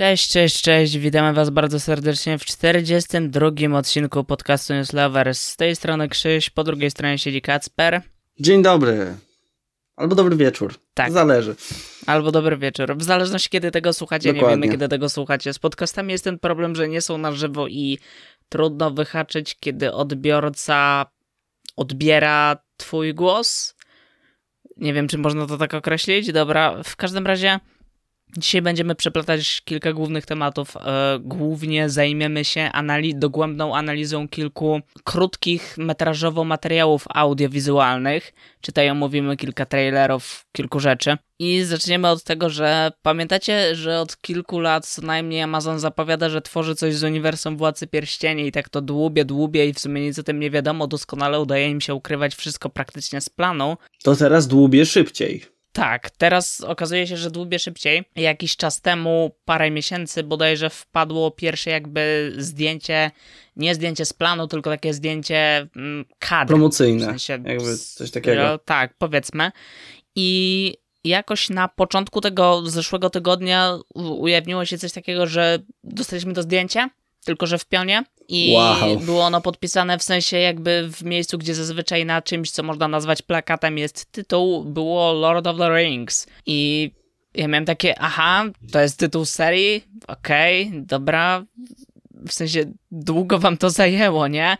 Cześć, cześć, cześć. Witamy Was bardzo serdecznie w 42 odcinku podcastu News Lovers. Z tej strony Krzyś, po drugiej stronie siedzi Kacper. Dzień dobry. Albo dobry wieczór. Tak. Zależy. Albo dobry wieczór. W zależności kiedy tego słuchacie, Dokładnie. nie wiemy kiedy tego słuchacie. Z podcastami jest ten problem, że nie są na żywo i trudno wyhaczyć, kiedy odbiorca odbiera twój głos. Nie wiem, czy można to tak określić. Dobra, w każdym razie dzisiaj będziemy przeplatać kilka głównych tematów. E, Głównie zajmiemy się anali- dogłębną analizą kilku krótkich, metrażowo materiałów audiowizualnych. Czytają, mówimy kilka trailerów, kilku rzeczy. I zaczniemy od tego, że pamiętacie, że od kilku lat co najmniej Amazon zapowiada, że tworzy coś z uniwersum Władcy Pierścieni i tak to dłubie, dłubie i w sumie nic o tym nie wiadomo. Doskonale udaje im się ukrywać wszystko praktycznie z planu. To teraz dłubię szybciej. Tak, teraz okazuje się, że dłubie szybciej. Jakiś czas temu, parę miesięcy bodajże wpadło pierwsze jakby zdjęcie, nie zdjęcie z planu, tylko takie zdjęcie mm, kadr. Promocyjne. W sensie Jakby coś takiego. tak, powiedzmy. I jakoś na początku tego zeszłego tygodnia ujawniło się coś takiego, że dostaliśmy to zdjęcie, tylko że w pionie. I Wow. było ono podpisane w sensie jakby w miejscu, gdzie zazwyczaj na czymś, co można nazwać plakatem, jest tytuł, było Lord of the Rings. I ja miałem takie, aha, to jest tytuł serii, okej, dobra. W sensie długo wam to zajęło, nie?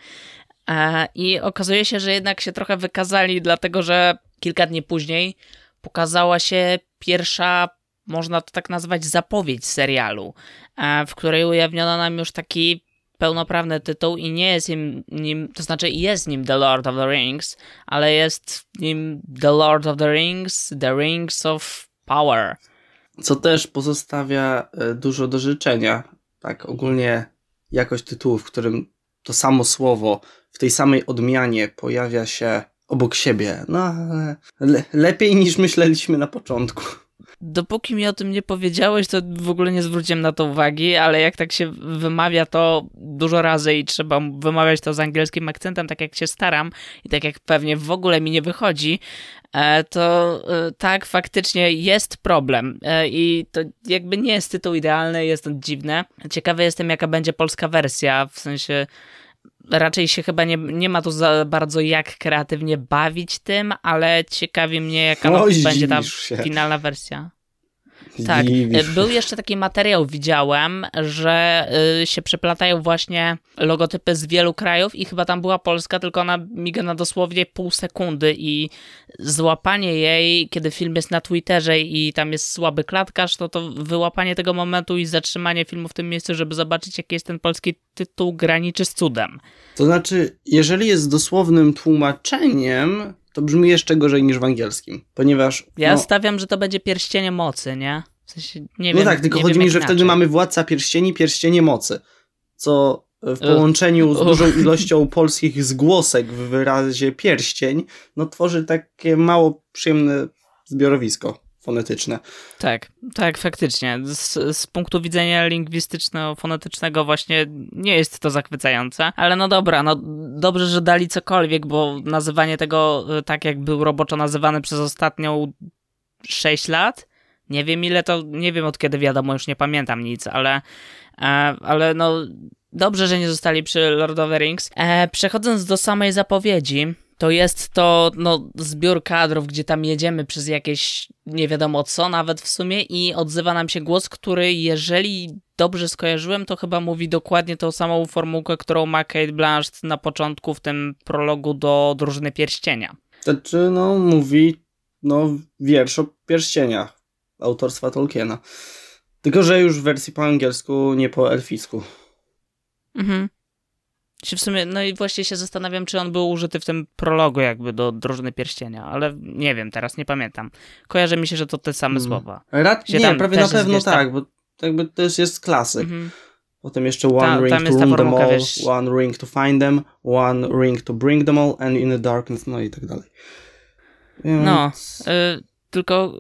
E, I okazuje się, że jednak się trochę wykazali, dlatego że kilka dni później pokazała się pierwsza, można to tak nazwać, zapowiedź serialu, w której ujawniono nam już taki pełnoprawny tytuł i nie jest nim, nim, to znaczy jest nim The Lord of the Rings, ale jest nim The Lord of the Rings, The Rings of Power. Co też pozostawia e, dużo do życzenia. Tak, ogólnie jakość tytułu, w którym to samo słowo w tej samej odmianie pojawia się obok siebie. No, le lepiej niż myśleliśmy na początku. Dopóki mi o tym nie powiedziałeś, to w ogóle nie zwróciłem na to uwagi, ale jak tak się wymawia to dużo razy i trzeba wymawiać to z angielskim akcentem, tak jak się staram i tak jak pewnie w ogóle mi nie wychodzi, e, to e, tak, faktycznie jest problem E, i to jakby nie jest tytuł idealny, jest to dziwne. Ciekawy jestem, jaka będzie polska wersja, w sensie raczej się chyba nie, nie ma tu za bardzo jak kreatywnie bawić tym, ale ciekawi mnie, jaka będzie ta się. finalna wersja. Tak, Dziwisz. był jeszcze taki materiał, widziałem, że y, się przeplatają właśnie logotypy z wielu krajów i chyba tam była Polska, tylko ona miga na dosłownie pół sekundy i złapanie jej, kiedy film jest na Twitterze i tam jest słaby klatkarz, to to wyłapanie tego momentu i zatrzymanie filmu w tym miejscu, żeby zobaczyć, jaki jest ten polski tytuł, graniczy z cudem. To znaczy, jeżeli jest dosłownym tłumaczeniem, to brzmi jeszcze gorzej niż w angielskim, ponieważ... Ja no, stawiam, że to będzie pierścienie mocy, nie? W sensie, nie no wiem, tak, tylko chodzi mi, że wtedy inaczej. mamy Władca Pierścieni, Pierścienie Mocy, co w Ugh. połączeniu z dużą ilością polskich zgłosek w wyrazie pierścień, no tworzy takie mało przyjemne zbiorowisko fonetyczne. Tak, tak, faktycznie. Z, z punktu widzenia lingwistyczno-fonetycznego właśnie nie jest to zachwycające, ale no dobra, no dobrze, że dali cokolwiek, bo nazywanie tego y, tak, jak był roboczo nazywany przez ostatnią 6 lat, nie wiem ile to, nie wiem od kiedy wiadomo, już nie pamiętam nic, ale, e, ale no dobrze, że nie zostali przy Lord of the Rings. E, przechodząc do samej zapowiedzi, to jest to no, zbiór kadrów, gdzie tam jedziemy przez jakieś nie wiadomo co nawet w sumie i odzywa nam się głos, który jeżeli dobrze skojarzyłem, to chyba mówi dokładnie tą samą formułkę, którą ma Kate Blanchett na początku w tym prologu do Drużyny Pierścienia. Znaczy, no, mówi, no, wiersz o pierścieniach autorstwa Tolkiena. Tylko, że już w wersji po angielsku, nie po elficku. Mhm. Się w sumie, no i właśnie się zastanawiam, czy on był użyty w tym prologu jakby do Drużyny Pierścienia, ale nie wiem, teraz nie pamiętam. Kojarzy mi się, że to te same Mm. słowa. Rad, Się nie, prawie też na jest, pewno tam- tak, bo jakby to jest, jest klasyk. Mhm. Potem jeszcze one Ta- ring to jest rule them all, wiesz- one ring to find them, one ring to bring them all, and in the darkness, no i tak dalej. No, Więc- y, tylko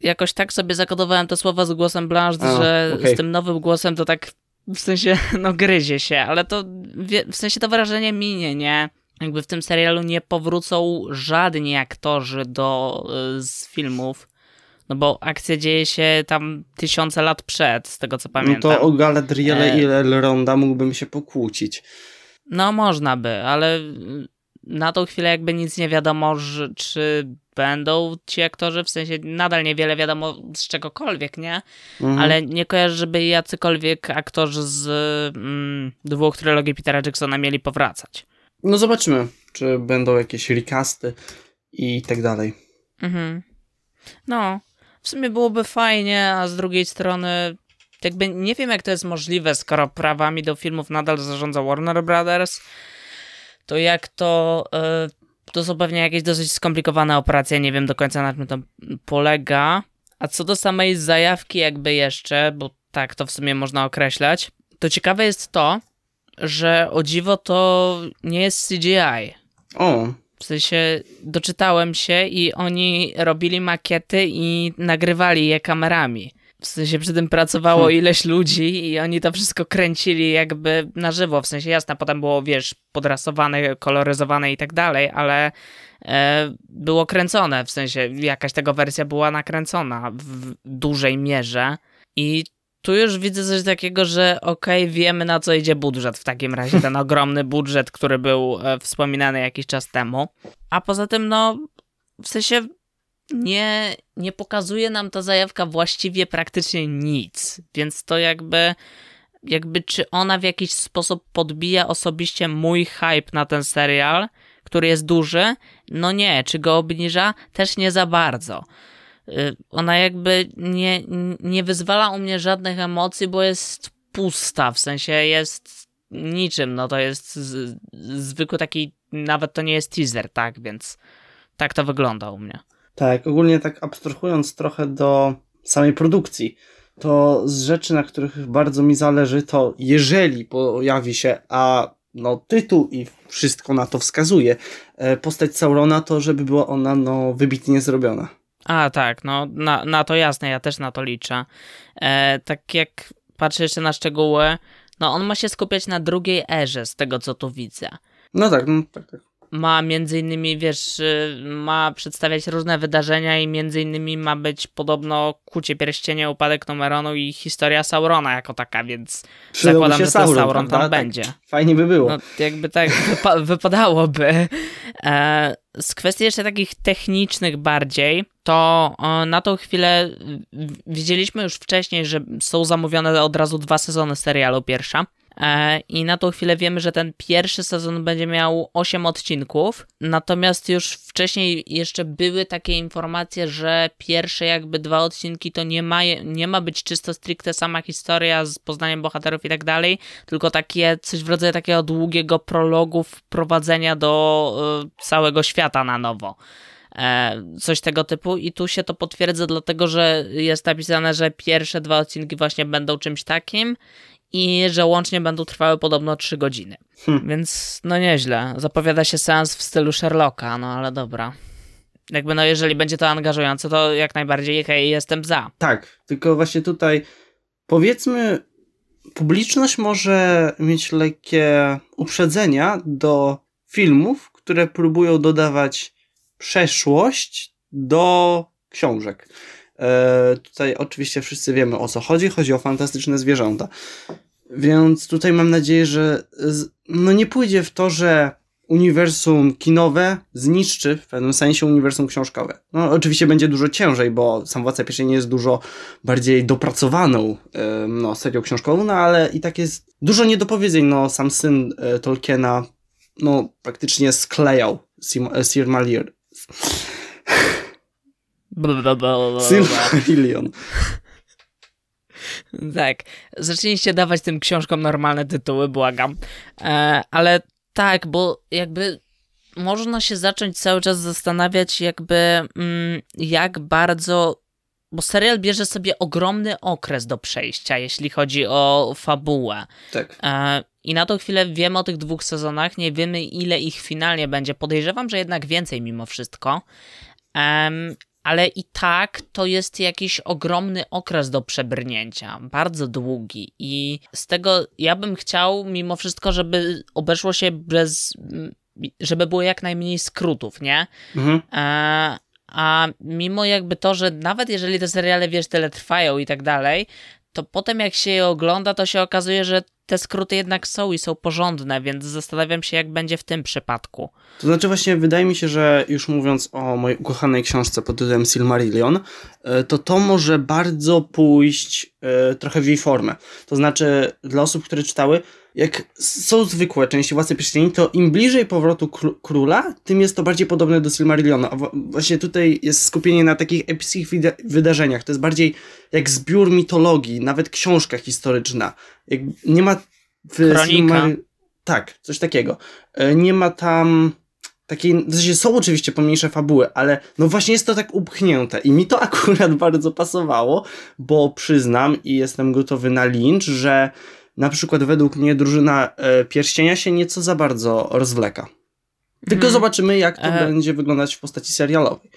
jakoś tak sobie zakodowałem te słowa z głosem Blanche, A, że okej. z tym nowym głosem to tak w sensie, no gryzie się, ale to w sensie to wrażenie minie, nie? Jakby w tym serialu nie powrócą żadni aktorzy do, y, z filmów. No bo akcja dzieje się tam tysiące lat przed, z tego co pamiętam. No to o Galadriele e... i Elronda mógłbym się pokłócić. No można by, ale na tą chwilę jakby nic nie wiadomo, czy będą ci aktorzy, w sensie nadal niewiele wiadomo z czegokolwiek, nie? Mhm. Ale nie kojarzę, żeby jacykolwiek aktorzy z mm, dwóch trylogii Petera Jacksona mieli powracać. No zobaczymy, czy będą jakieś recasty i tak dalej. Mhm. No, w sumie byłoby fajnie, a z drugiej strony jakby nie wiem jak to jest możliwe, skoro prawami do filmów nadal zarządza Warner Brothers, to jak to... Yy, to są pewnie jakieś dosyć skomplikowane operacje, nie wiem do końca na czym to polega. A co do samej zajawki jakby jeszcze, bo tak to w sumie można określać, to ciekawe jest to, że o dziwo to nie jest CGI. O. W sensie doczytałem się i oni robili makiety i nagrywali je kamerami. W sensie przy tym pracowało hmm. ileś ludzi i oni to wszystko kręcili jakby na żywo. W sensie jasne, potem było, wiesz, podrasowane, koloryzowane i tak dalej, ale e, było kręcone. W sensie jakaś tego wersja była nakręcona w dużej mierze i tu już widzę coś takiego, że okej, okay, wiemy na co idzie budżet w takim razie, ten ogromny budżet, który był e, wspominany jakiś czas temu. A poza tym, no, w sensie nie, nie pokazuje nam ta zajawka właściwie praktycznie nic, więc to jakby jakby czy ona w jakiś sposób podbija osobiście mój hype na ten serial, który jest duży? No nie. Czy go obniża? Też nie za bardzo. Y, ona jakby nie, nie wyzwala u mnie żadnych emocji, bo jest pusta, w sensie jest niczym, no to jest z, zwykły taki, nawet to nie jest teaser, tak, więc tak to wygląda u mnie. Tak, ogólnie tak abstrahując trochę do samej produkcji, to z rzeczy, na których bardzo mi zależy, to jeżeli pojawi się, a no tytuł i wszystko na to wskazuje, e, postać Saurona, to żeby była ona no wybitnie zrobiona. A tak, no na, na to jasne, ja też na to liczę. E, tak jak patrzę jeszcze na szczegóły, no on ma się skupiać na drugiej erze, z tego co tu widzę. No tak, no tak, tak ma między innymi, wiesz, y, ma przedstawiać różne wydarzenia i między innymi ma być podobno Kucie Pierścienie, Upadek Numeronu i historia Saurona jako taka, więc Przydałby zakładam, że Sauron, Sauron tam tak? będzie. Fajnie by było. No, jakby tak wypa wypadałoby. E, z kwestii jeszcze takich technicznych bardziej, to na tą chwilę widzieliśmy już wcześniej, że są zamówione od razu dwa sezony serialu pierwsza. E, I na tą chwilę wiemy, że ten pierwszy sezon będzie miał 8 odcinków. Natomiast już wcześniej jeszcze były takie informacje, że pierwsze jakby dwa odcinki to nie ma, nie ma być czysto stricte sama historia z poznaniem bohaterów i tak dalej, tylko takie coś w rodzaju takiego długiego prologu wprowadzenia do y, całego świata na nowo. E, coś tego typu. I tu się to potwierdza, dlatego że jest napisane, że pierwsze dwa odcinki właśnie będą czymś takim i że łącznie będą trwały podobno 3 godziny. Hmm. Więc no nieźle. Zapowiada się seans w stylu Sherlocka, no ale dobra. Jakby no jeżeli będzie to angażujące, to jak najbardziej hej, jestem za. Tak, tylko właśnie tutaj powiedzmy publiczność może mieć lekkie uprzedzenia do filmów, które próbują dodawać przeszłość do książek. E, tutaj oczywiście wszyscy wiemy o co chodzi. Chodzi o fantastyczne zwierzęta. Więc tutaj mam nadzieję, że no nie pójdzie w to, że uniwersum kinowe zniszczy w pewnym sensie uniwersum książkowe. No oczywiście będzie dużo ciężej, bo sam Władca Pierścieni jest dużo bardziej dopracowaną no, serią książkową, no ale i tak jest dużo niedopowiedzeń. No sam syn e, Tolkiena no praktycznie sklejał Silmarillion. Silmarillion. Tak. Zacznijcie dawać tym książkom normalne tytuły, błagam. E, ale tak, bo jakby można się zacząć cały czas zastanawiać, jakby mm, jak bardzo. Bo serial bierze sobie ogromny okres do przejścia, jeśli chodzi o fabułę. Tak. E, I na tą chwilę wiemy o tych dwóch sezonach, nie wiemy ile ich finalnie będzie. Podejrzewam, że jednak więcej mimo wszystko. Um, ale i tak to jest jakiś ogromny okres do przebrnięcia, bardzo długi. I z tego ja bym chciał mimo wszystko, żeby obeszło się bez. żeby było jak najmniej skrótów, nie? Mhm. E, a mimo jakby to, że nawet jeżeli te seriale, wiesz, tyle trwają i tak dalej, to potem jak się je ogląda, to się okazuje, że te skróty jednak są i są porządne, więc zastanawiam się, jak będzie w tym przypadku. To znaczy właśnie wydaje mi się, że już mówiąc o mojej ukochanej książce pod tytułem Silmarillion, e, to to może bardzo pójść e, trochę w jej formę. To znaczy dla osób, które czytały, jak są zwykłe części Władcy Pierścieni, to im bliżej powrotu króla, tym jest to bardziej podobne do Silmarilliona. A właśnie tutaj jest skupienie na takich epickich wydarzeniach. To jest bardziej jak zbiór mitologii, nawet książka historyczna. Jak nie ma w Kronika. Tak, coś takiego. E, nie ma tam takiej, w sensie są oczywiście pomniejsze fabuły, ale no właśnie jest to tak upchnięte i mi to akurat bardzo pasowało, bo przyznam i jestem gotowy na lincz, że na przykład według mnie drużyna e, pierścienia się nieco za bardzo rozwleka. Tylko hmm. zobaczymy, jak to e... będzie wyglądać w postaci serialowej.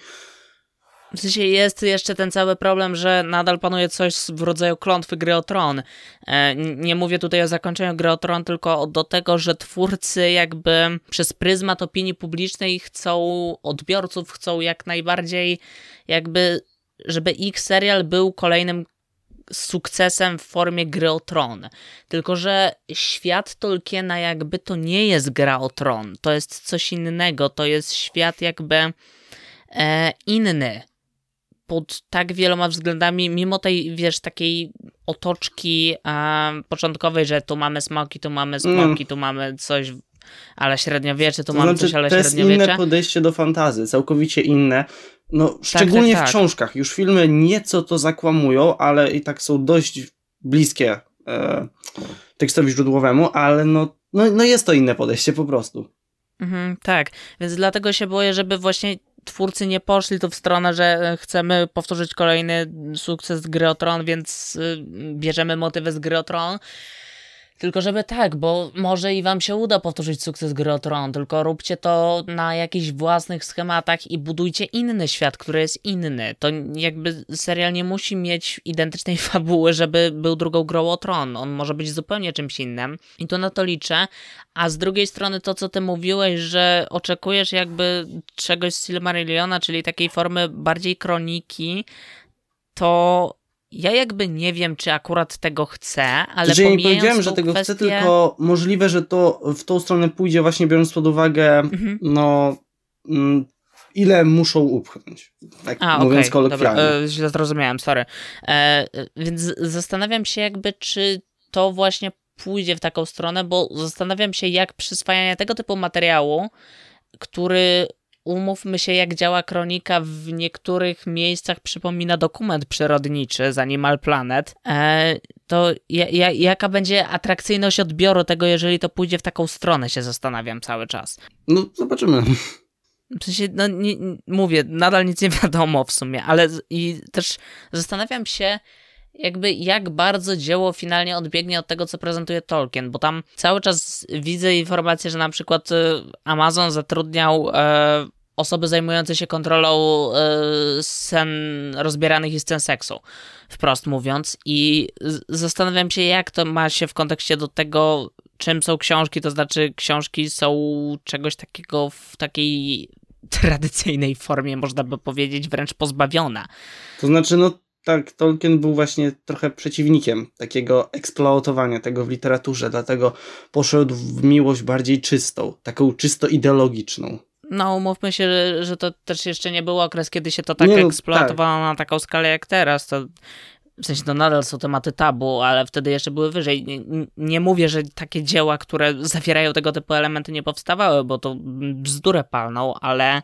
W sensie jest jeszcze ten cały problem, że nadal panuje coś w rodzaju klątwy gry o tron. E, nie mówię tutaj o zakończeniu gry o tron, tylko do tego, że twórcy jakby przez pryzmat opinii publicznej chcą, odbiorców chcą jak najbardziej jakby, żeby ich serial był kolejnym sukcesem w formie gry o tron. Tylko, że świat Tolkiena jakby to nie jest gra o tron, to jest coś innego, to jest świat jakby e, inny pod tak wieloma względami, mimo tej, wiesz, takiej otoczki e, początkowej, że tu mamy smoki, tu mamy smoki, mm. tu mamy coś, ale średniowiecze, tu to mamy znaczy, coś, ale. To jest inne podejście do fantazy, całkowicie inne. No, tak, szczególnie tak, tak, w książkach. Już filmy nieco to zakłamują, ale i tak są dość bliskie e, tekstowi źródłowemu, ale no, no, no jest to inne podejście po prostu. Mhm, tak, więc dlatego się boję, żeby właśnie twórcy nie poszli tu w stronę, że chcemy powtórzyć kolejny sukces gry o Tron, więc y, bierzemy motywy z gry o Tron tylko żeby tak, bo może i wam się uda powtórzyć sukces gry o Tron, tylko róbcie to na jakichś własnych schematach i budujcie inny świat, który jest inny. To jakby serial nie musi mieć identycznej fabuły, żeby był drugą grą o Tron. On może być zupełnie czymś innym i to na to liczę. A z drugiej strony to, co ty mówiłeś, że oczekujesz jakby czegoś z Silmarilliona, czyli takiej formy bardziej kroniki, to ja jakby nie wiem, czy akurat tego chcę, ale znaczy, ja nie powiedziałem, że tego kwestię... chcę, tylko możliwe, że to w tą stronę pójdzie właśnie biorąc pod uwagę, mhm. no mm, ile muszą upchnąć. Tak A, mówiąc okay, kolokwialnie. Dobra, e, źle zrozumiałem, sorry. E, więc zastanawiam się jakby, czy to właśnie pójdzie w taką stronę, bo zastanawiam się, jak przyswajanie tego typu materiału, który umówmy się, jak działa kronika, w niektórych miejscach przypomina dokument przyrodniczy z Animal Planet, e, to ja, jaka będzie atrakcyjność odbioru tego, jeżeli to pójdzie w taką stronę, się zastanawiam cały czas. No, zobaczymy. W sensie, no nie, mówię, nadal nic nie wiadomo w sumie, ale i też zastanawiam się, jakby jak bardzo dzieło finalnie odbiegnie od tego, co prezentuje Tolkien, bo tam cały czas widzę informację, że na przykład y, Amazon zatrudniał e, osoby zajmujące się kontrolą e, scen rozbieranych i scen seksu, wprost mówiąc, i zastanawiam się, jak to ma się w kontekście do tego, czym są książki, to znaczy książki są czegoś takiego w takiej tradycyjnej formie, można by powiedzieć, wręcz pozbawiona. To znaczy, no tak, Tolkien był właśnie trochę przeciwnikiem takiego eksploatowania tego w literaturze, dlatego poszedł w miłość bardziej czystą, taką czysto ideologiczną. No, umówmy się, że, że to też jeszcze nie był okres, kiedy się to tak nie, no, eksploatowało tak. na taką skalę jak teraz. To w sensie to nadal są tematy tabu, ale wtedy jeszcze były wyżej. Nie, nie, mówię, że takie dzieła, które zawierają tego typu elementy nie powstawały, bo to bzdurę palną, ale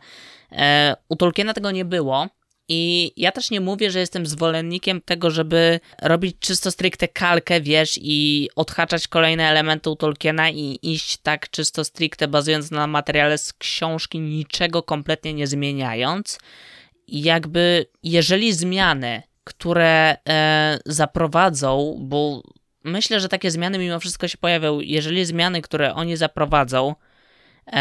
e, u Tolkiena tego nie było. I ja też nie mówię, że jestem zwolennikiem tego, żeby robić czysto stricte kalkę, wiesz, i odhaczać kolejne elementy u Tolkiena i iść tak czysto stricte bazując na materiale z książki, niczego kompletnie nie zmieniając. I jakby, jeżeli zmiany, które e, zaprowadzą, bo myślę, że takie zmiany mimo wszystko się pojawią, jeżeli zmiany, które oni zaprowadzą,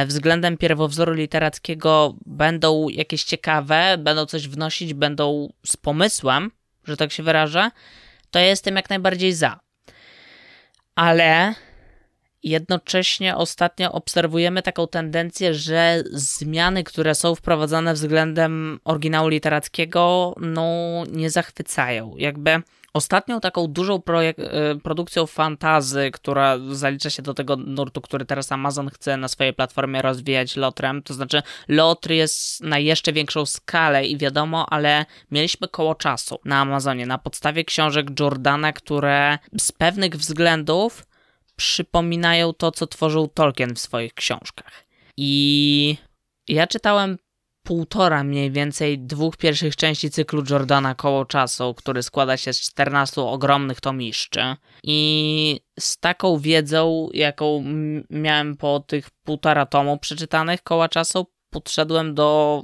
względem pierwowzoru literackiego będą jakieś ciekawe, będą coś wnosić, będą z pomysłem, że tak się wyrażę, to ja jestem jak najbardziej za. Ale jednocześnie ostatnio obserwujemy taką tendencję, że zmiany, które są wprowadzane względem oryginału literackiego, no nie zachwycają. Jakby Ostatnią taką dużą e, produkcją fantazy, która zalicza się do tego nurtu, który teraz Amazon chce na swojej platformie rozwijać Lotrem, to znaczy Lotr jest na jeszcze większą skalę i wiadomo, ale mieliśmy koło czasu na Amazonie na podstawie książek Jordana, które z pewnych względów przypominają to, co tworzył Tolkien w swoich książkach. I ja czytałem półtora mniej więcej dwóch pierwszych części cyklu Jordana Koło Czasu, który składa się z 14 ogromnych tomiszczy. I z taką wiedzą, jaką miałem po tych półtora tomu przeczytanych Koła Czasu, podszedłem do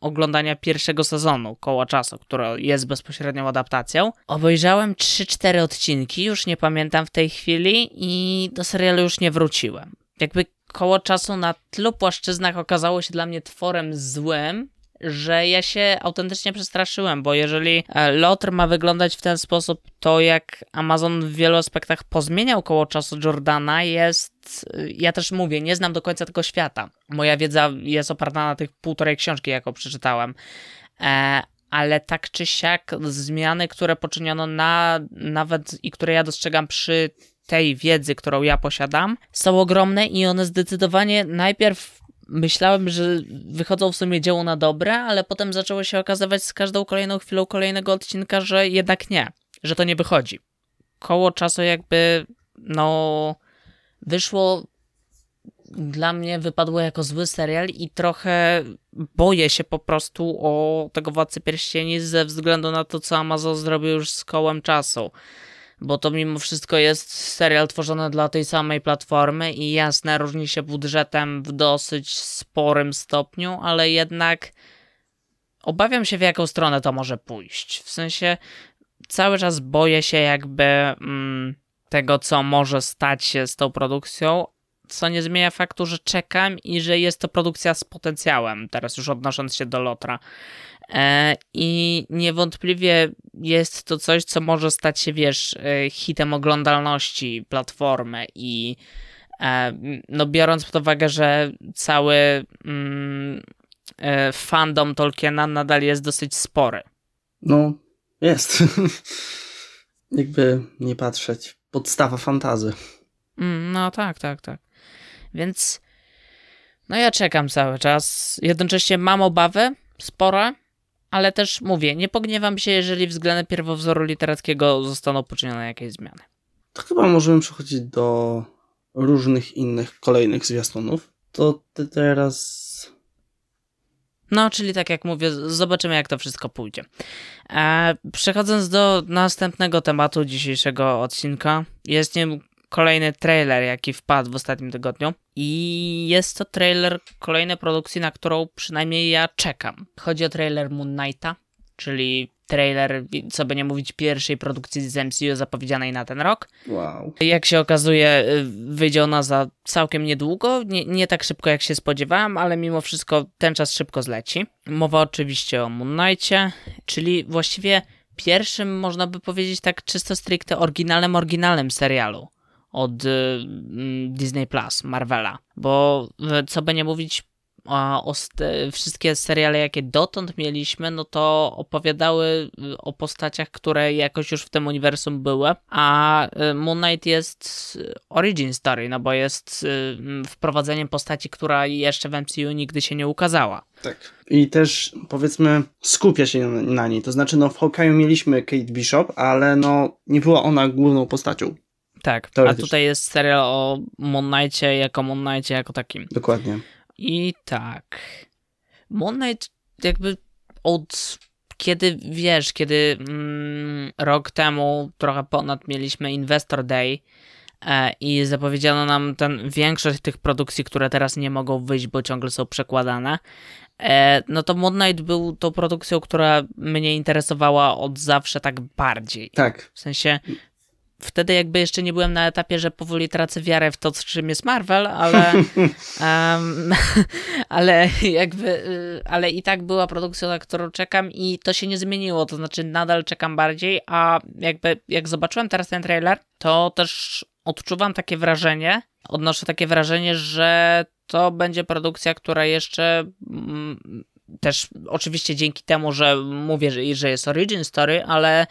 oglądania pierwszego sezonu Koła Czasu, który jest bezpośrednią adaptacją. Obejrzałem 3-4 odcinki, już nie pamiętam w tej chwili i do serialu już nie wróciłem. Jakby koło czasu na tylu płaszczyznach okazało się dla mnie tworem złym, że ja się autentycznie przestraszyłem, bo jeżeli e, Lotr ma wyglądać w ten sposób, to jak Amazon w wielu aspektach pozmieniał koło czasu Jordana, jest. E, ja też mówię, nie znam do końca tego świata. Moja wiedza jest oparta na tych półtorej książki, jaką przeczytałem. E, ale tak czy siak, zmiany, które poczyniono na nawet i które ja dostrzegam przy tej wiedzy, którą ja posiadam, są ogromne i one zdecydowanie najpierw myślałem, że wychodzą w sumie dzieło na dobre, ale potem zaczęło się okazywać z każdą kolejną chwilą kolejnego odcinka, że jednak nie, że to nie wychodzi. Koło czasu jakby, no, wyszło dla mnie wypadło jako zły serial i trochę boję się po prostu o tego Władcy Pierścieni ze względu na to, co Amazon zrobił już z kołem czasu bo to mimo wszystko jest serial tworzony dla tej samej platformy i jasne, różni się budżetem w dosyć sporym stopniu, ale jednak obawiam się, w jaką stronę to może pójść. W sensie cały czas boję się jakby mm, tego, co może stać się z tą produkcją, co nie zmienia faktu, że czekam i że jest to produkcja z potencjałem, teraz już odnosząc się do Lotra. E, I niewątpliwie jest to coś, co może stać się, wiesz, e, hitem oglądalności platformy i e, no biorąc pod uwagę, że cały mm, fandom Tolkiena nadal jest dosyć spory. No, jest. Jakby nie patrzeć. Podstawa fantazy. Mm, no tak, tak, tak. Więc no ja czekam cały czas. Jednocześnie mam obawy spore, ale też mówię, nie pogniewam się, jeżeli względem pierwowzoru literackiego zostaną poczynione jakieś zmiany. To chyba możemy przechodzić do różnych innych kolejnych zwiastunów. To ty teraz. No, czyli tak jak mówię, zobaczymy, jak to wszystko pójdzie. E, przechodząc do następnego tematu dzisiejszego odcinka, jest nim kolejny trailer, jaki wpadł w ostatnim tygodniu. I jest to trailer kolejnej produkcji, na którą przynajmniej ja czekam. Chodzi o trailer Moon Knighta, czyli trailer, co by nie mówić, pierwszej produkcji z MCU zapowiedzianej na ten rok. Wow. Jak się okazuje, y, wyjdzie ona za całkiem niedługo. Nie, nie tak szybko, jak się spodziewałem, ale mimo wszystko ten czas szybko zleci. Mowa oczywiście o Moon Knightie, czyli właściwie pierwszym, można by powiedzieć tak czysto stricte oryginalnym, oryginalnym serialu od y, mm, Disney Plus, Marvela. Bo y, co by nie mówić, o wszystkie seriale, jakie dotąd mieliśmy, no to opowiadały y, o postaciach, które jakoś już w tym uniwersum były, a Moon Knight jest origin story, no bo jest wprowadzeniem postaci, która jeszcze w MCU nigdy się nie ukazała. Tak. I też powiedzmy skupia się na, na niej, to znaczy no w Hawkeye'u mieliśmy Kate Bishop, ale no nie była ona główną postacią. Tak, a tutaj jest serial o Moon Knightie jako Moon Knightie jako takim. Dokładnie. I tak. Moon Knight jakby od kiedy, wiesz, kiedy mm, rok temu trochę ponad mieliśmy Investor Day e, i zapowiedziano nam ten większość tych produkcji, które teraz nie mogą wyjść, bo ciągle są przekładane, e, no to Moon Knight był tą produkcją, która mnie interesowała od zawsze tak bardziej. Tak. W sensie wtedy jakby jeszcze nie byłem na etapie, że powoli tracę wiarę w to, czym jest Marvel, ale, um, ale jakby, y, ale i tak była produkcja, na którą czekam i to się nie zmieniło, to znaczy nadal czekam bardziej, a jakby jak zobaczyłem teraz ten trailer, to też odczuwam takie wrażenie, odnoszę takie wrażenie, że to będzie produkcja, która jeszcze mm, też oczywiście dzięki temu, że mówię, że, jest origin story, ale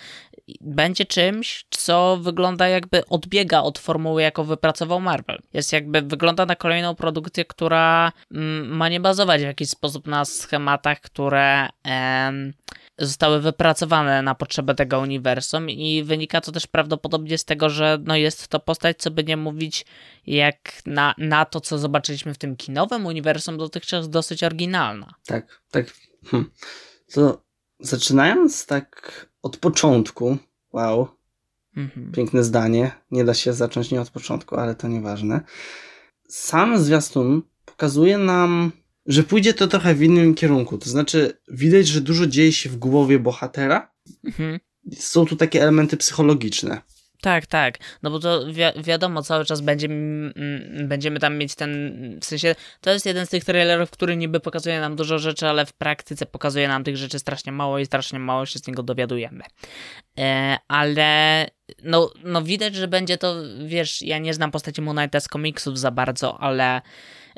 będzie czymś, co wygląda jakby odbiega od formuły, jaką wypracował Marvel. Jest jakby, wygląda na kolejną produkcję, która mm, ma nie bazować w jakiś sposób na schematach, które em, zostały wypracowane na potrzeby tego uniwersum i wynika to też prawdopodobnie z tego, że no jest to postać, co by nie mówić, jak na, na to, co zobaczyliśmy w tym kinowym uniwersum, dotychczas dosyć oryginalna. Tak, tak. Hm. To zaczynając tak od początku, wow, mhm. piękne zdanie, nie da się zacząć nie od początku, ale to nieważne. Sam zwiastun pokazuje nam że pójdzie to trochę w innym kierunku. To znaczy, widać, że dużo dzieje się w głowie bohatera. Mhm. Są tu takie elementy psychologiczne. Tak, tak. No bo to wi wiadomo, cały czas będzie, będziemy tam mieć ten. W sensie, to jest jeden z tych trailerów, który niby pokazuje nam dużo rzeczy, ale w praktyce pokazuje nam tych rzeczy strasznie mało i strasznie mało się z niego dowiadujemy. E, ale no, no widać, że będzie to, wiesz, ja nie znam postaci Moon Knighta z komiksów za bardzo, ale.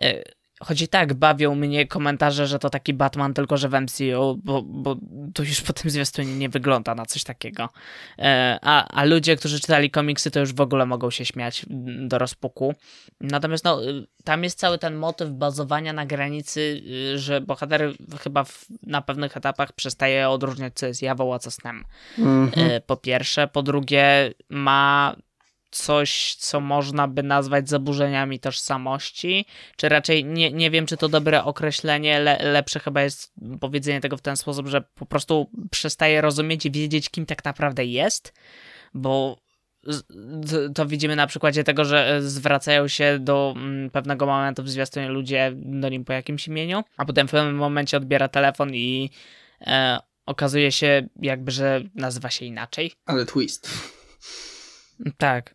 E, Choć i tak bawią mnie komentarze, że to taki Batman, tylko że w MCU, bo, bo to już po tym zwiastunie nie wygląda na coś takiego. E, a, a ludzie, którzy czytali komiksy, to już w ogóle mogą się śmiać do rozpuku. Natomiast no, tam jest cały ten motyw bazowania na granicy, y, że bohater chyba w, na pewnych etapach przestaje odróżniać, co jest jawą, a co snem. Mm -hmm. Po pierwsze. Po drugie, ma coś, co można by nazwać zaburzeniami tożsamości, czy raczej nie, nie wiem, czy to dobre określenie, le, lepsze chyba jest powiedzenie tego w ten sposób, że po prostu przestaje rozumieć i wiedzieć, kim tak naprawdę jest, bo to widzimy na przykładzie tego, że zwracają się do mm, pewnego momentu w zwiastunie ludzie do nim po jakimś imieniu, a potem w pewnym momencie odbiera telefon i e, okazuje się jakby, że nazywa się inaczej. Ale twist. Tak.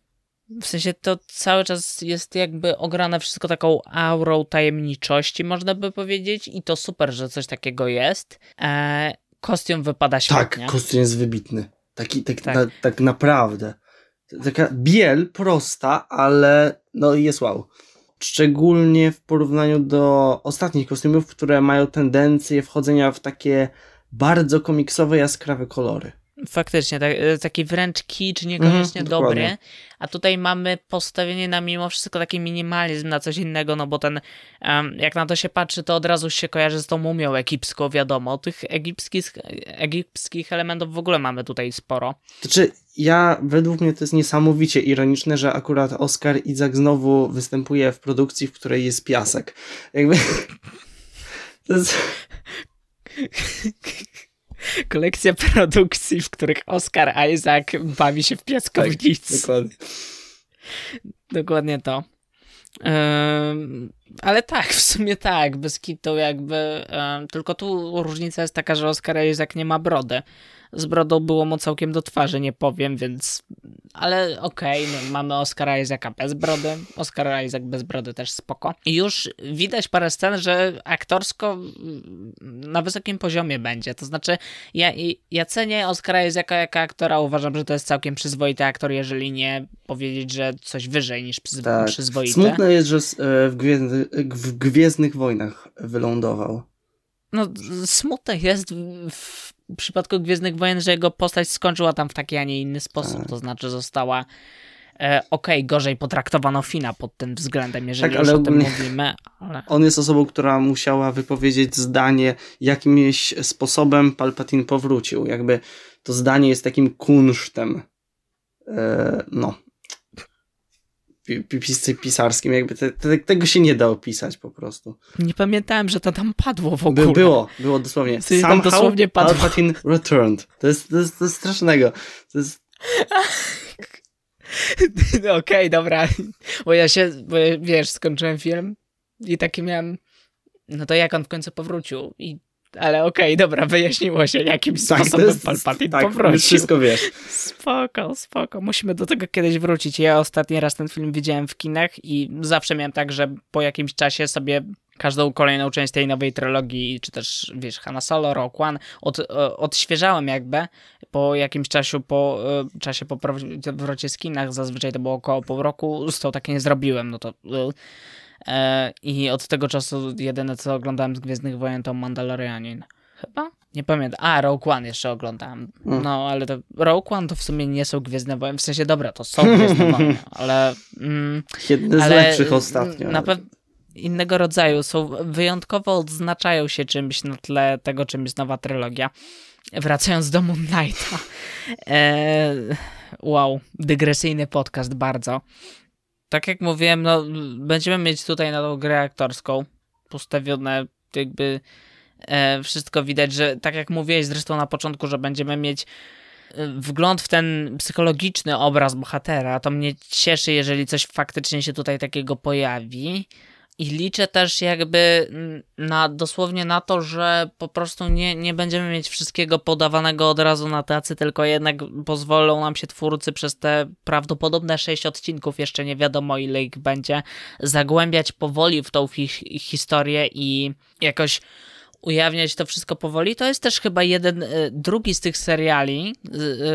W sensie to cały czas jest jakby ograne wszystko taką aurą tajemniczości, można by powiedzieć, i to super, że coś takiego jest. E, kostium wypada tak, świetnie. Tak, kostium jest wybitny. Taki, tak, tak. Na, tak naprawdę. Taka biel prosta, ale no jest wow. Szczególnie w porównaniu do ostatnich kostiumów, które mają tendencję wchodzenia w takie bardzo komiksowe, jaskrawe kolory. Faktycznie, tak, e, taki wręcz kicz, niekoniecznie mm, dobry. A tutaj mamy postawienie na mimo wszystko taki minimalizm na coś innego, no bo ten, um, jak na to się patrzy, to od razu się kojarzy z tą mumią egipską, wiadomo. Tych egipskich, egipskich elementów w ogóle mamy tutaj sporo. Znaczy, ja, według mnie to jest niesamowicie ironiczne, że akurat Oscar Izak znowu występuje w produkcji, w której jest piasek. Jakby... To jest kolekcja produkcji, w których Oscar Isaac bawi się w piaskownicy. Tak, dokładnie. Dokładnie to. Um, ale tak, w sumie tak, bez kitu jakby, um, tylko tu różnica jest taka, że Oscar Isaac nie ma brody z brodą było mu całkiem do twarzy, nie powiem, więc... Ale okej, okay, no, mamy Oscara Isaaca bez brody, Oscar Isaac bez brody też spoko. I już widać parę scen, że aktorsko na wysokim poziomie będzie, to znaczy ja, ja cenię Oscara Isaaca jako aktora, uważam, że to jest całkiem przyzwoity aktor, jeżeli nie powiedzieć, że coś wyżej niż przyzwo tak. przyzwoity. Smutne jest, że e, w, Gwiezdny, w Gwiezdnych Wojnach wylądował. No, smutne jest w w przypadku Gwiezdnych Wojen, że jego postać skończyła tam w taki, a nie inny sposób. Tak. To znaczy została e, okej, okay, gorzej potraktowano Fina pod tym względem, jeżeli tak, już o tym mówimy. Ale... On jest osobą, która musiała wypowiedzieć zdanie, jakimś sposobem Palpatine powrócił. Jakby to zdanie jest takim kunsztem. E, no, pisarskim, jakby te, te, tego się nie da opisać po prostu. Nie pamiętałem, że to tam padło w ogóle. By, było, było dosłownie. Somehow tam dosłownie padło. Palpatine returned. To jest, to jest, to jest strasznego. To jest... Okej, okay, dobra. Bo ja się, bo ja, wiesz, skończyłem film i taki miałem, no to jak on w końcu powrócił i ale okej, okay, dobra, wyjaśniło się, jakim tak, sposobem jest, Palpatine tak, powrócił. wszystko wiesz. Spoko, spoko. Musimy do tego kiedyś wrócić. Ja ostatni raz ten film widziałem w kinach i zawsze miałem tak, że po jakimś czasie sobie każdą kolejną część tej nowej trylogii, czy też, wiesz, Hanna Solo, Rogue One, od, e, odświeżałem jakby po jakimś czasie, po e, czasie po powrocie z kinach, zazwyczaj to było około pół roku, z tą tak nie zrobiłem, no to... E, I od tego czasu jedyne, co oglądałem z Gwiezdnych Wojen, to Mandalorianin. Chyba? Nie pamiętam. A, Rogue One jeszcze oglądałem. Mm. No, ale to Rogue One to w sumie nie są Gwiezdne Wojny. W sensie, dobra, to są Gwiezdne Wojny, ale... Mm, Jedne z ale lepszych ostatnio. Na pewno innego rodzaju. Są wyjątkowo odznaczają się czymś na tle tego, czym jest nowa trylogia. Wracając do Moon Knighta. E, wow, dygresyjny podcast bardzo. Tak jak mówiłem, no, będziemy mieć tutaj na tą grę aktorską postawione jakby e, wszystko widać, że tak jak mówiłeś zresztą na początku, że będziemy mieć e, wgląd w ten psychologiczny obraz bohatera, to mnie cieszy, jeżeli coś faktycznie się tutaj takiego pojawi. I liczę też jakby na, dosłownie na to, że po prostu nie, nie będziemy mieć wszystkiego podawanego od razu na tacy, tylko jednak pozwolą nam się twórcy przez te prawdopodobne sześć odcinków, jeszcze nie wiadomo ile ich będzie, zagłębiać powoli w tą hi historię i jakoś ujawniać to wszystko powoli. To jest też chyba jeden, y, drugi z tych seriali,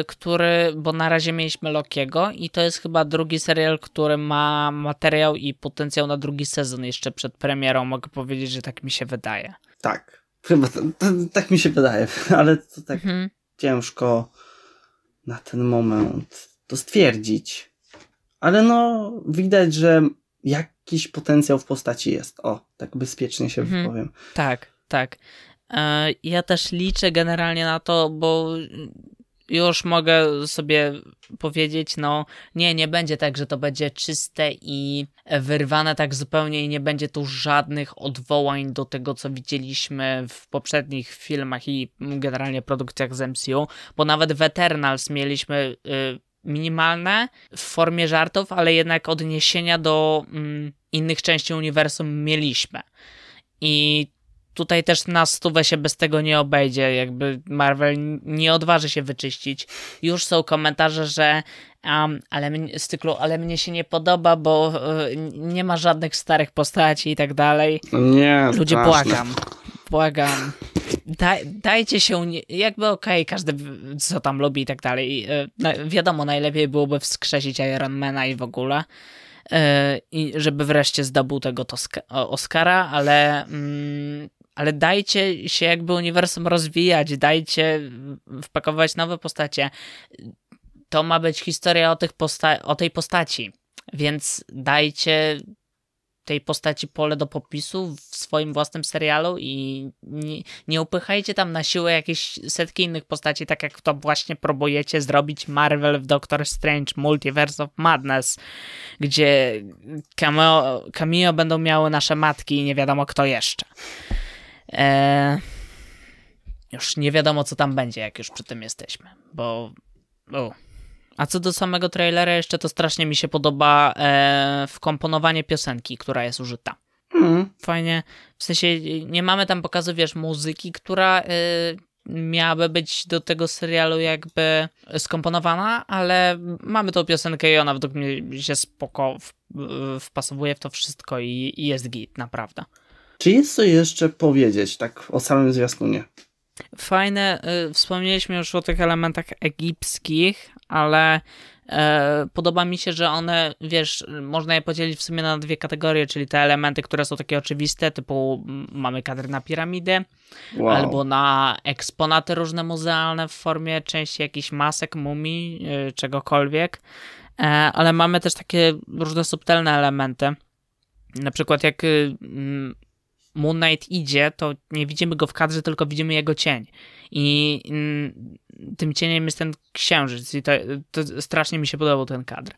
y, który, bo na razie mieliśmy Lokiego i to jest chyba drugi serial, który ma materiał i potencjał na drugi sezon jeszcze przed premierą. Mogę powiedzieć, że tak mi się wydaje. Tak, chyba to, to, tak mi się wydaje, ale to tak mhm. ciężko na ten moment to stwierdzić. Ale no, widać, że jakiś potencjał w postaci jest. O, tak bezpiecznie się mhm. wypowiem. Tak, tak. E, ja też liczę generalnie na to, bo już mogę sobie powiedzieć, no nie, nie będzie tak, że to będzie czyste i wyrwane tak zupełnie i nie będzie tu żadnych odwołań do tego, co widzieliśmy w poprzednich filmach i generalnie produkcjach z MCU, bo nawet w Eternals mieliśmy y, minimalne w formie żartów, ale jednak odniesienia do mm, innych części uniwersum mieliśmy. I tutaj też na stówę się bez tego nie obejdzie, jakby Marvel nie odważy się wyczyścić. Już są komentarze, że um, ale mnie, z cyklu, ale mnie się nie podoba, bo y, nie ma żadnych starych postaci i tak dalej. Nie, Ludzie straszne. błagam, błagam. Daj, dajcie się, jakby okej, okay, każdy co tam lubi i tak dalej. Y, no, wiadomo, najlepiej byłoby wskrzesić Ironmana i w ogóle y, i żeby wreszcie zdobył tego Oscara, ale mm, ale dajcie się jakby uniwersum rozwijać, dajcie wpakować nowe postacie. To ma być historia o, tych posta- o tej postaci, więc dajcie tej postaci pole do popisu w swoim własnym serialu i nie, nie upychajcie tam na siłę jakieś setki innych postaci, tak jak to właśnie próbujecie zrobić Marvel w Doctor Strange Multiverse of Madness, gdzie cameo, cameo będą miały nasze matki i nie wiadomo kto jeszcze. E, już nie wiadomo, co tam będzie, jak już przy tym jesteśmy, bo. O. A co do samego trailera, jeszcze to strasznie mi się podoba e, wkomponowanie piosenki, która jest użyta. Mm. Fajnie. W sensie nie mamy tam pokazu, wiesz, muzyki, która e, miałaby być do tego serialu jakby skomponowana, ale mamy tą piosenkę i ona według mnie się spoko wpasowuje w to wszystko i, i jest git, naprawdę. Czy jest co jeszcze powiedzieć, tak o samym zwiastunie? Fajne, y, wspomnieliśmy już o tych elementach egipskich, ale y, podoba mi się, że one, wiesz, można je podzielić w sumie na dwie kategorie, czyli te elementy, które są takie oczywiste, typu mamy kadr na piramidy, wow. albo na eksponaty różne muzealne w formie części jakichś masek, mumii, y, czegokolwiek, e, ale mamy też takie różne subtelne elementy. Na przykład jak Moon Knight idzie, to nie widzimy go w kadrze, tylko widzimy jego cień. I mm, tym cieniem jest ten księżyc. I to, to strasznie mi się podobał ten kadr.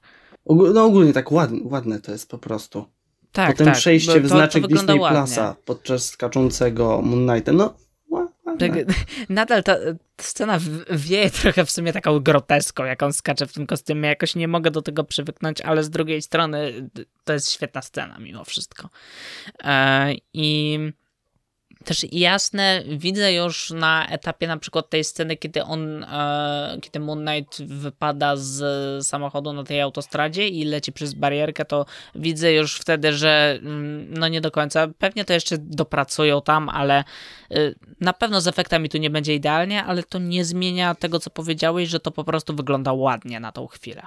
No ogólnie tak ładne, ładne to jest po prostu. Tak, Potem tak, przejście w znaczek to Disney Plusa podczas skaczącego Moon Knighta. No tak, nadal ta, scena wieje trochę w sumie taką groteską, jak on skacze w tym kostiumie. Jakoś nie mogę do tego przywyknąć, ale z drugiej strony to jest świetna scena mimo wszystko. E, I też jasne, widzę już na etapie na przykład tej sceny, kiedy on, e, kiedy Moon Knight wypada z samochodu na tej autostradzie i leci przez barierkę, to widzę już wtedy, że mm, no nie do końca, pewnie to jeszcze dopracują tam, ale y, na pewno z efektami tu nie będzie idealnie, ale to nie zmienia tego, co powiedziałeś, że to po prostu wygląda ładnie na tą chwilę.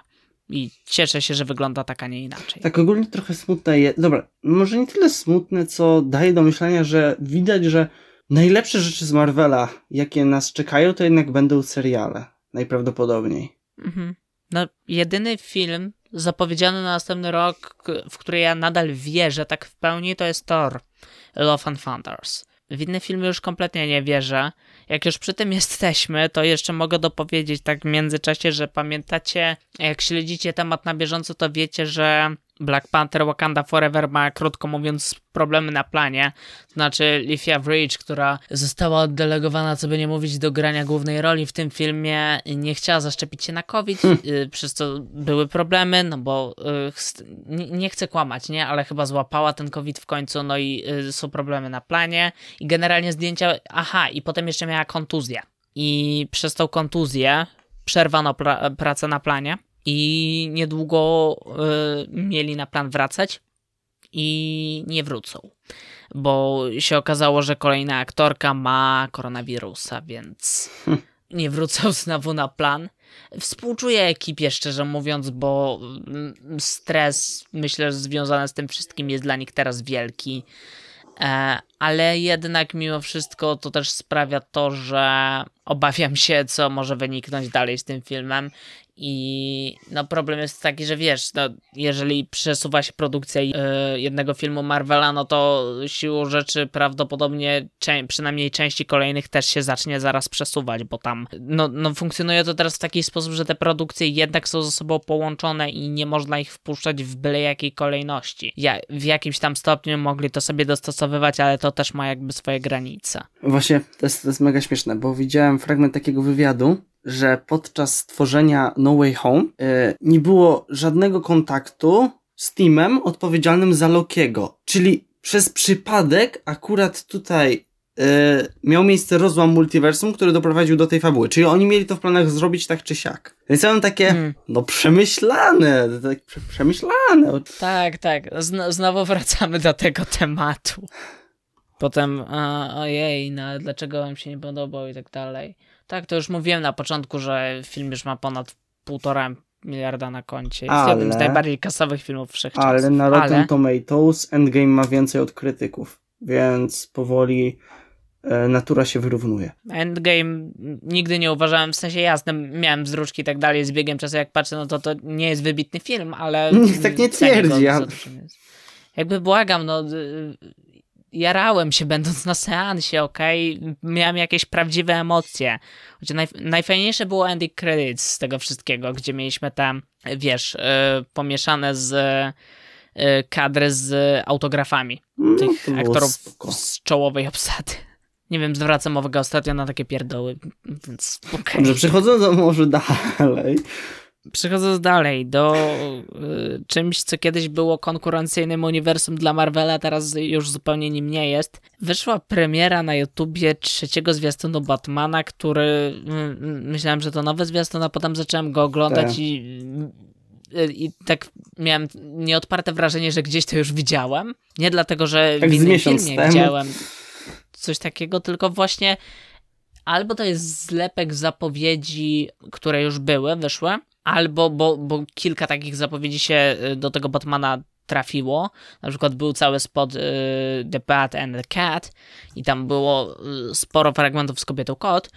I cieszę się, że wygląda tak, a nie inaczej. Tak ogólnie trochę smutne jest. Dobra, może nie tyle smutne, co daje do myślenia, że widać, że najlepsze rzeczy z Marvela, jakie nas czekają, to jednak będą seriale. Najprawdopodobniej. Mhm. No, jedyny film zapowiedziany na następny rok, w który ja nadal wierzę tak w pełni, to jest Thor Love and Thunders. W inne filmy już kompletnie nie wierzę. Jak już przy tym jesteśmy, to jeszcze mogę dopowiedzieć tak w międzyczasie, że pamiętacie, jak śledzicie temat na bieżąco, to wiecie, że Black Panther Wakanda Forever ma, krótko mówiąc, problemy na planie. To znaczy Lifia Bridge, która została oddelegowana, co by nie mówić, do grania głównej roli w tym filmie, nie chciała zaszczepić się na COVID, hmm. Przez co były problemy, no bo y, nie chcę kłamać, nie? Ale chyba złapała ten COVID w końcu, no i y, są problemy na planie i generalnie zdjęcia, aha, i potem jeszcze miała kontuzję. I przez tą kontuzję przerwano pra pracę na planie i niedługo y, mieli na plan wracać i nie wrócą, bo się okazało, że kolejna aktorka ma koronawirusa, więc hm. nie wrócą znowu na plan. Współczuję ekipie, szczerze mówiąc, bo mm, stres, myślę, że związany z tym wszystkim jest dla nich teraz wielki. E, ale jednak mimo wszystko to też sprawia to, że obawiam się, co może wyniknąć dalej z tym filmem i no problem jest taki, że wiesz, no, jeżeli przesuwa się produkcja yy, jednego filmu Marvela, no to siłą rzeczy prawdopodobnie cze- przynajmniej części kolejnych też się zacznie zaraz przesuwać, bo tam no, no funkcjonuje to teraz w taki sposób, że te produkcje jednak są ze sobą połączone i nie można ich wpuszczać w byle jakiej kolejności. Ja, w jakimś tam stopniu mogli to sobie dostosowywać, ale to też ma jakby swoje granice. Właśnie, to jest, to jest mega śmieszne, bo widziałem fragment takiego wywiadu, że podczas tworzenia No Way Home yy, nie było żadnego kontaktu z teamem odpowiedzialnym za Lokiego. Czyli przez przypadek akurat tutaj yy, miał miejsce rozłam multiversum, który doprowadził do tej fabuły. Czyli oni mieli to w planach zrobić tak czy siak. Więc ja mam takie, hmm. no przemyślane, tak przemyślane. Tak, tak. Zn znowu wracamy do tego tematu. Potem, a, ojej, no dlaczego wam się nie podobał i tak dalej. Tak, to już mówiłem na początku, że film już ma ponad półtora miliarda na koncie. Jest ale, jednym z najbardziej kasowych filmów wszechczasów. Ale na Rotten ale... Tomatoes Endgame ma więcej od krytyków, więc powoli e, natura się wyrównuje. Endgame nigdy nie uważałem, w sensie jasne, miałem wzruszki i tak dalej, z biegiem czasu jak patrzę, no to to nie jest wybitny film, ale... Nikt tak nie twierdzi. Ja... Jakby błagam, no jarałem się będąc na seansie, ok? Miałem jakieś prawdziwe emocje. Chociaż naj, najfajniejsze było ending credits z tego wszystkiego, gdzie mieliśmy tam, wiesz, yy, pomieszane z yy, kadry z autografami no, tych aktorów spoko. z czołowej obsady. Nie wiem, zwracam uwagę ostatnio na takie pierdoły, więc okej. Okay. Dobrze, przechodząc może dalej, Przechodząc dalej do y, czymś, co kiedyś było konkurencyjnym uniwersum dla Marvela, teraz już zupełnie nim nie jest. Wyszła premiera na YouTubie trzeciego zwiastunu Batmana, który y, myślałem, że to nowy zwiastun, a potem zacząłem go oglądać tak. i, y, i tak miałem nieodparte wrażenie, że gdzieś to już widziałem. Nie dlatego, że tak w innym filmie temu. widziałem coś takiego, tylko właśnie albo to jest zlepek zapowiedzi, które już były, wyszły, albo, bo, bo kilka takich zapowiedzi się y, do tego Batmana trafiło. Na przykład był cały spot y, The Bat and the Cat i tam było y, sporo fragmentów z kobietą kot,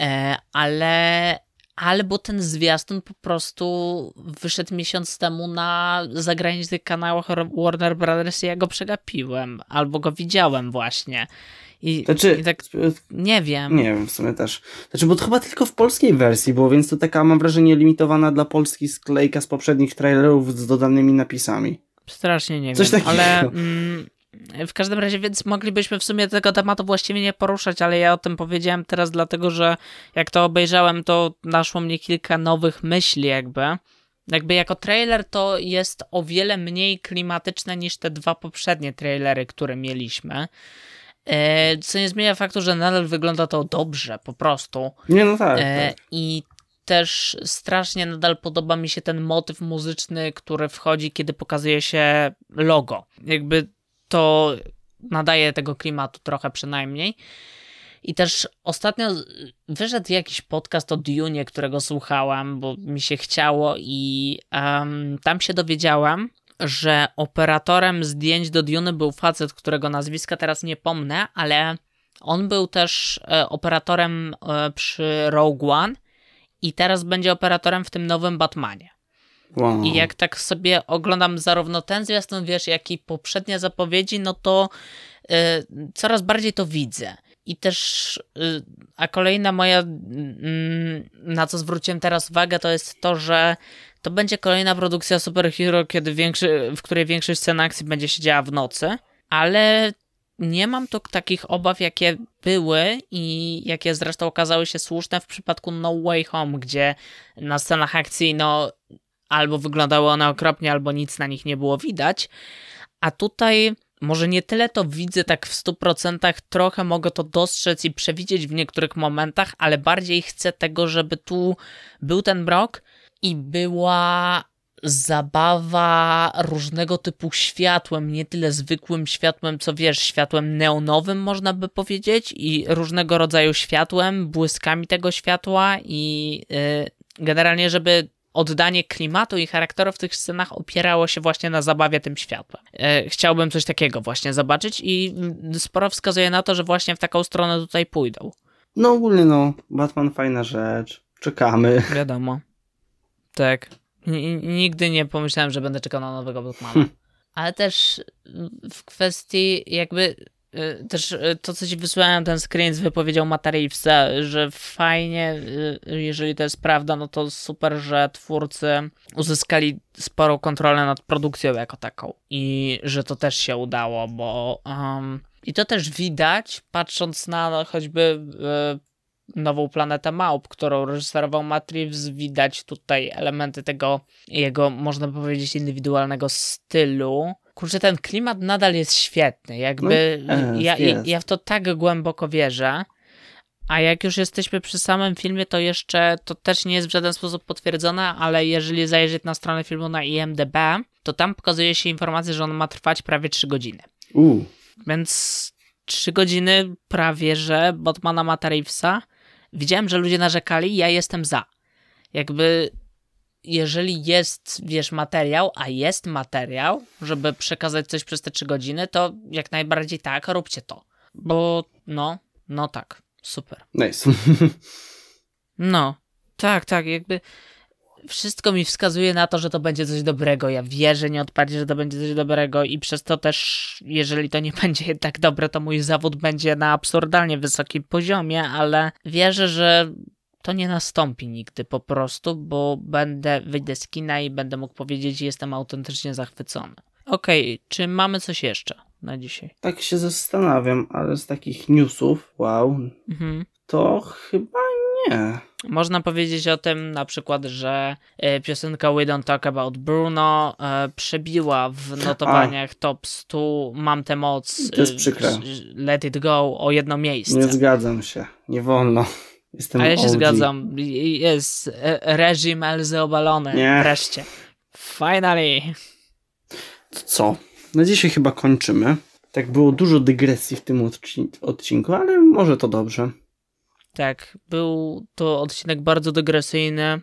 e, ale albo ten zwiastun po prostu wyszedł miesiąc temu na zagranicznych kanałach Warner Brothers i ja go przegapiłem, albo go widziałem właśnie. I, znaczy, i tak nie wiem. Nie wiem, w sumie też. Znaczy, bo to chyba tylko w polskiej wersji było, więc to taka, mam wrażenie, limitowana dla Polski sklejka z poprzednich trailerów z dodanymi napisami. Strasznie nie Coś wiem, takiego. ale mm, w każdym razie, więc moglibyśmy w sumie tego tematu właściwie nie poruszać, ale ja o tym powiedziałem teraz dlatego, że jak to obejrzałem, to naszło mnie kilka nowych myśli jakby. Jakby jako trailer to jest o wiele mniej klimatyczne niż te dwa poprzednie trailery, które mieliśmy. E, co nie zmienia faktu, że nadal wygląda to dobrze, po prostu. Nie, no tak. E, tak. I też strasznie nadal podoba mi się ten motyw muzyczny, który wchodzi, kiedy pokazuje się logo. Jakby to nadaje tego klimatu trochę przynajmniej. I też ostatnio wyszedł jakiś podcast o Dune, którego słuchałam, bo mi się chciało, i um, tam się dowiedziałam, że operatorem zdjęć do Dune był facet, którego nazwiska teraz nie pomnę, ale on był też e, operatorem e, przy Rogue One i teraz będzie operatorem w tym nowym Batmanie. Wow. I jak tak sobie oglądam zarówno ten zwiastun, wiesz, jak i poprzednie zapowiedzi, no to y, coraz bardziej to widzę. I też, y, a kolejna moja, y, na co zwróciłem teraz uwagę, to jest to, że to będzie kolejna produkcja superhero, kiedy większy, w której większość scen akcji będzie się działa w nocy, ale nie mam tu takich obaw, jakie były i jakie zresztą okazały się słuszne w przypadku No Way Home, gdzie na scenach akcji, no, albo wyglądały one okropnie, albo nic na nich nie było widać. A tutaj może nie tyle to widzę tak w 100%, trochę mogę to dostrzec i przewidzieć w niektórych momentach, ale bardziej chcę tego, żeby tu był ten brok i była zabawa różnego typu światłem, nie tyle zwykłym światłem, co wiesz, światłem neonowym można by powiedzieć i różnego rodzaju światłem, błyskami tego światła i yy, generalnie, żeby oddanie klimatu i charakteru w tych scenach opierało się właśnie na zabawie tym światłem. E, chciałbym coś takiego właśnie zobaczyć i sporo wskazuje na to, że właśnie w taką stronę tutaj pójdą. No ogólnie no, Batman fajna rzecz. Czekamy. Wiadomo. Tak. N nigdy nie pomyślałem, że będę czekał na nowego Batmana. Hm. Ale też w kwestii jakby Y, też y, to, co ci wysłałem, ten screen z wypowiedzią Matarivsa, że fajnie, y, jeżeli to jest prawda, no to super, że twórcy uzyskali sporą kontrolę nad produkcją jako taką i że to też się udało, bo um, i to też widać, patrząc na choćby nową planetę małp, którą reżyserował Matt Reeves, widać tutaj elementy tego jego, można powiedzieć, indywidualnego stylu, kurczę, ten klimat nadal jest świetny. Jakby no, ja, jest. ja w to tak głęboko wierzę. A jak już jesteśmy przy samym filmie, to jeszcze to też nie jest w żaden sposób potwierdzone, ale jeżeli zajrzeć na stronę filmu na IMDb, to tam pokazuje się informacja, że on ma trwać prawie 3 godziny. Uh. Więc 3 godziny prawie, że Batmana Mata Reevesa. Widziałem, że ludzie narzekali, ja jestem za. Jakby jeżeli jest, wiesz, materiał, a jest materiał, żeby przekazać coś przez te trzy godziny, to jak najbardziej tak, róbcie to. Bo no, no tak, super. Nice. no, tak, tak, jakby wszystko mi wskazuje na to, że to będzie coś dobrego. Ja wierzę nieodparcie, że to będzie coś dobrego i przez to też, jeżeli to nie będzie jednak dobre, to mój zawód będzie na absurdalnie wysokim poziomie, ale wierzę, że to nie nastąpi nigdy po prostu, bo będę, wyjdę z kina i będę mógł powiedzieć, że jestem autentycznie zachwycony. Okej, okay, czy mamy coś jeszcze na dzisiaj? Tak się zastanawiam, ale z takich newsów, wow, mhm. to chyba nie. Można powiedzieć o tym na przykład, że e, piosenka We Don't Talk About Bruno e, przebiła w notowaniach A. top 100 Mam tę moc. To jest przykre. Let It Go o jedno miejsce. Nie zgadzam się. Nie wolno. Jestem A ja się OG. zgadzam. Jest e, reżim Elzy obalony. Nie. Wreszcie. Finally. Co? Na dzisiaj chyba kończymy. Tak było dużo dygresji w tym odcinku, ale może to dobrze. Tak, był to odcinek bardzo dygresyjny.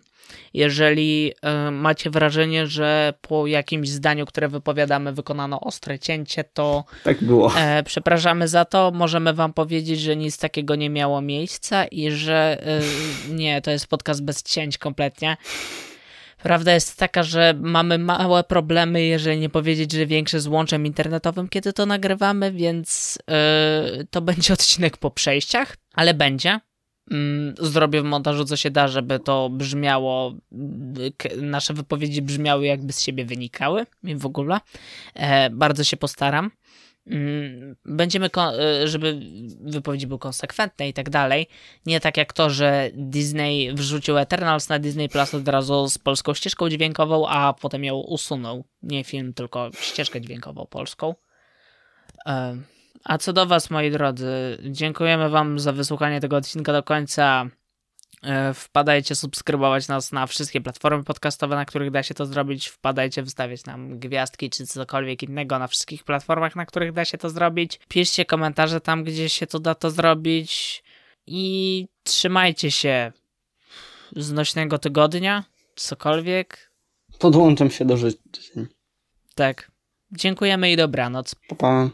Jeżeli y, macie wrażenie, że po jakimś zdaniu, które wypowiadamy, wykonano ostre cięcie, to tak było. E, przepraszamy za to. Możemy Wam powiedzieć, że nic takiego nie miało miejsca i że y, nie, to jest podcast bez cięć kompletnie. Prawda jest taka, że mamy małe problemy, jeżeli nie powiedzieć, że większe z łączem internetowym, kiedy to nagrywamy, więc yy, to będzie odcinek po przejściach, ale będzie. Mm, zrobię w montażu co się da, żeby to brzmiało, nasze wypowiedzi brzmiały jakby z siebie wynikały i w ogóle. E, bardzo się postaram. Mm, będziemy, e, żeby wypowiedzi były konsekwentne i tak dalej. Nie tak jak to, że Disney wrzucił Eternals na Disney Plus od razu z polską ścieżką dźwiękową, a potem ją usunął. Nie film, tylko ścieżkę dźwiękową polską. A co do Was, moi drodzy, dziękujemy Wam za wysłuchanie tego odcinka do końca. E, wpadajcie subskrybować nas na wszystkie platformy podcastowe, na których da się to zrobić. Wpadajcie wystawiać nam gwiazdki czy cokolwiek innego na wszystkich platformach, na których da się to zrobić. Piszcie komentarze tam, gdzie się to da to zrobić. I trzymajcie się znośnego tygodnia, cokolwiek. Podłączam się do życzeń. Tak. Dziękujemy i dobranoc. Pa, pa.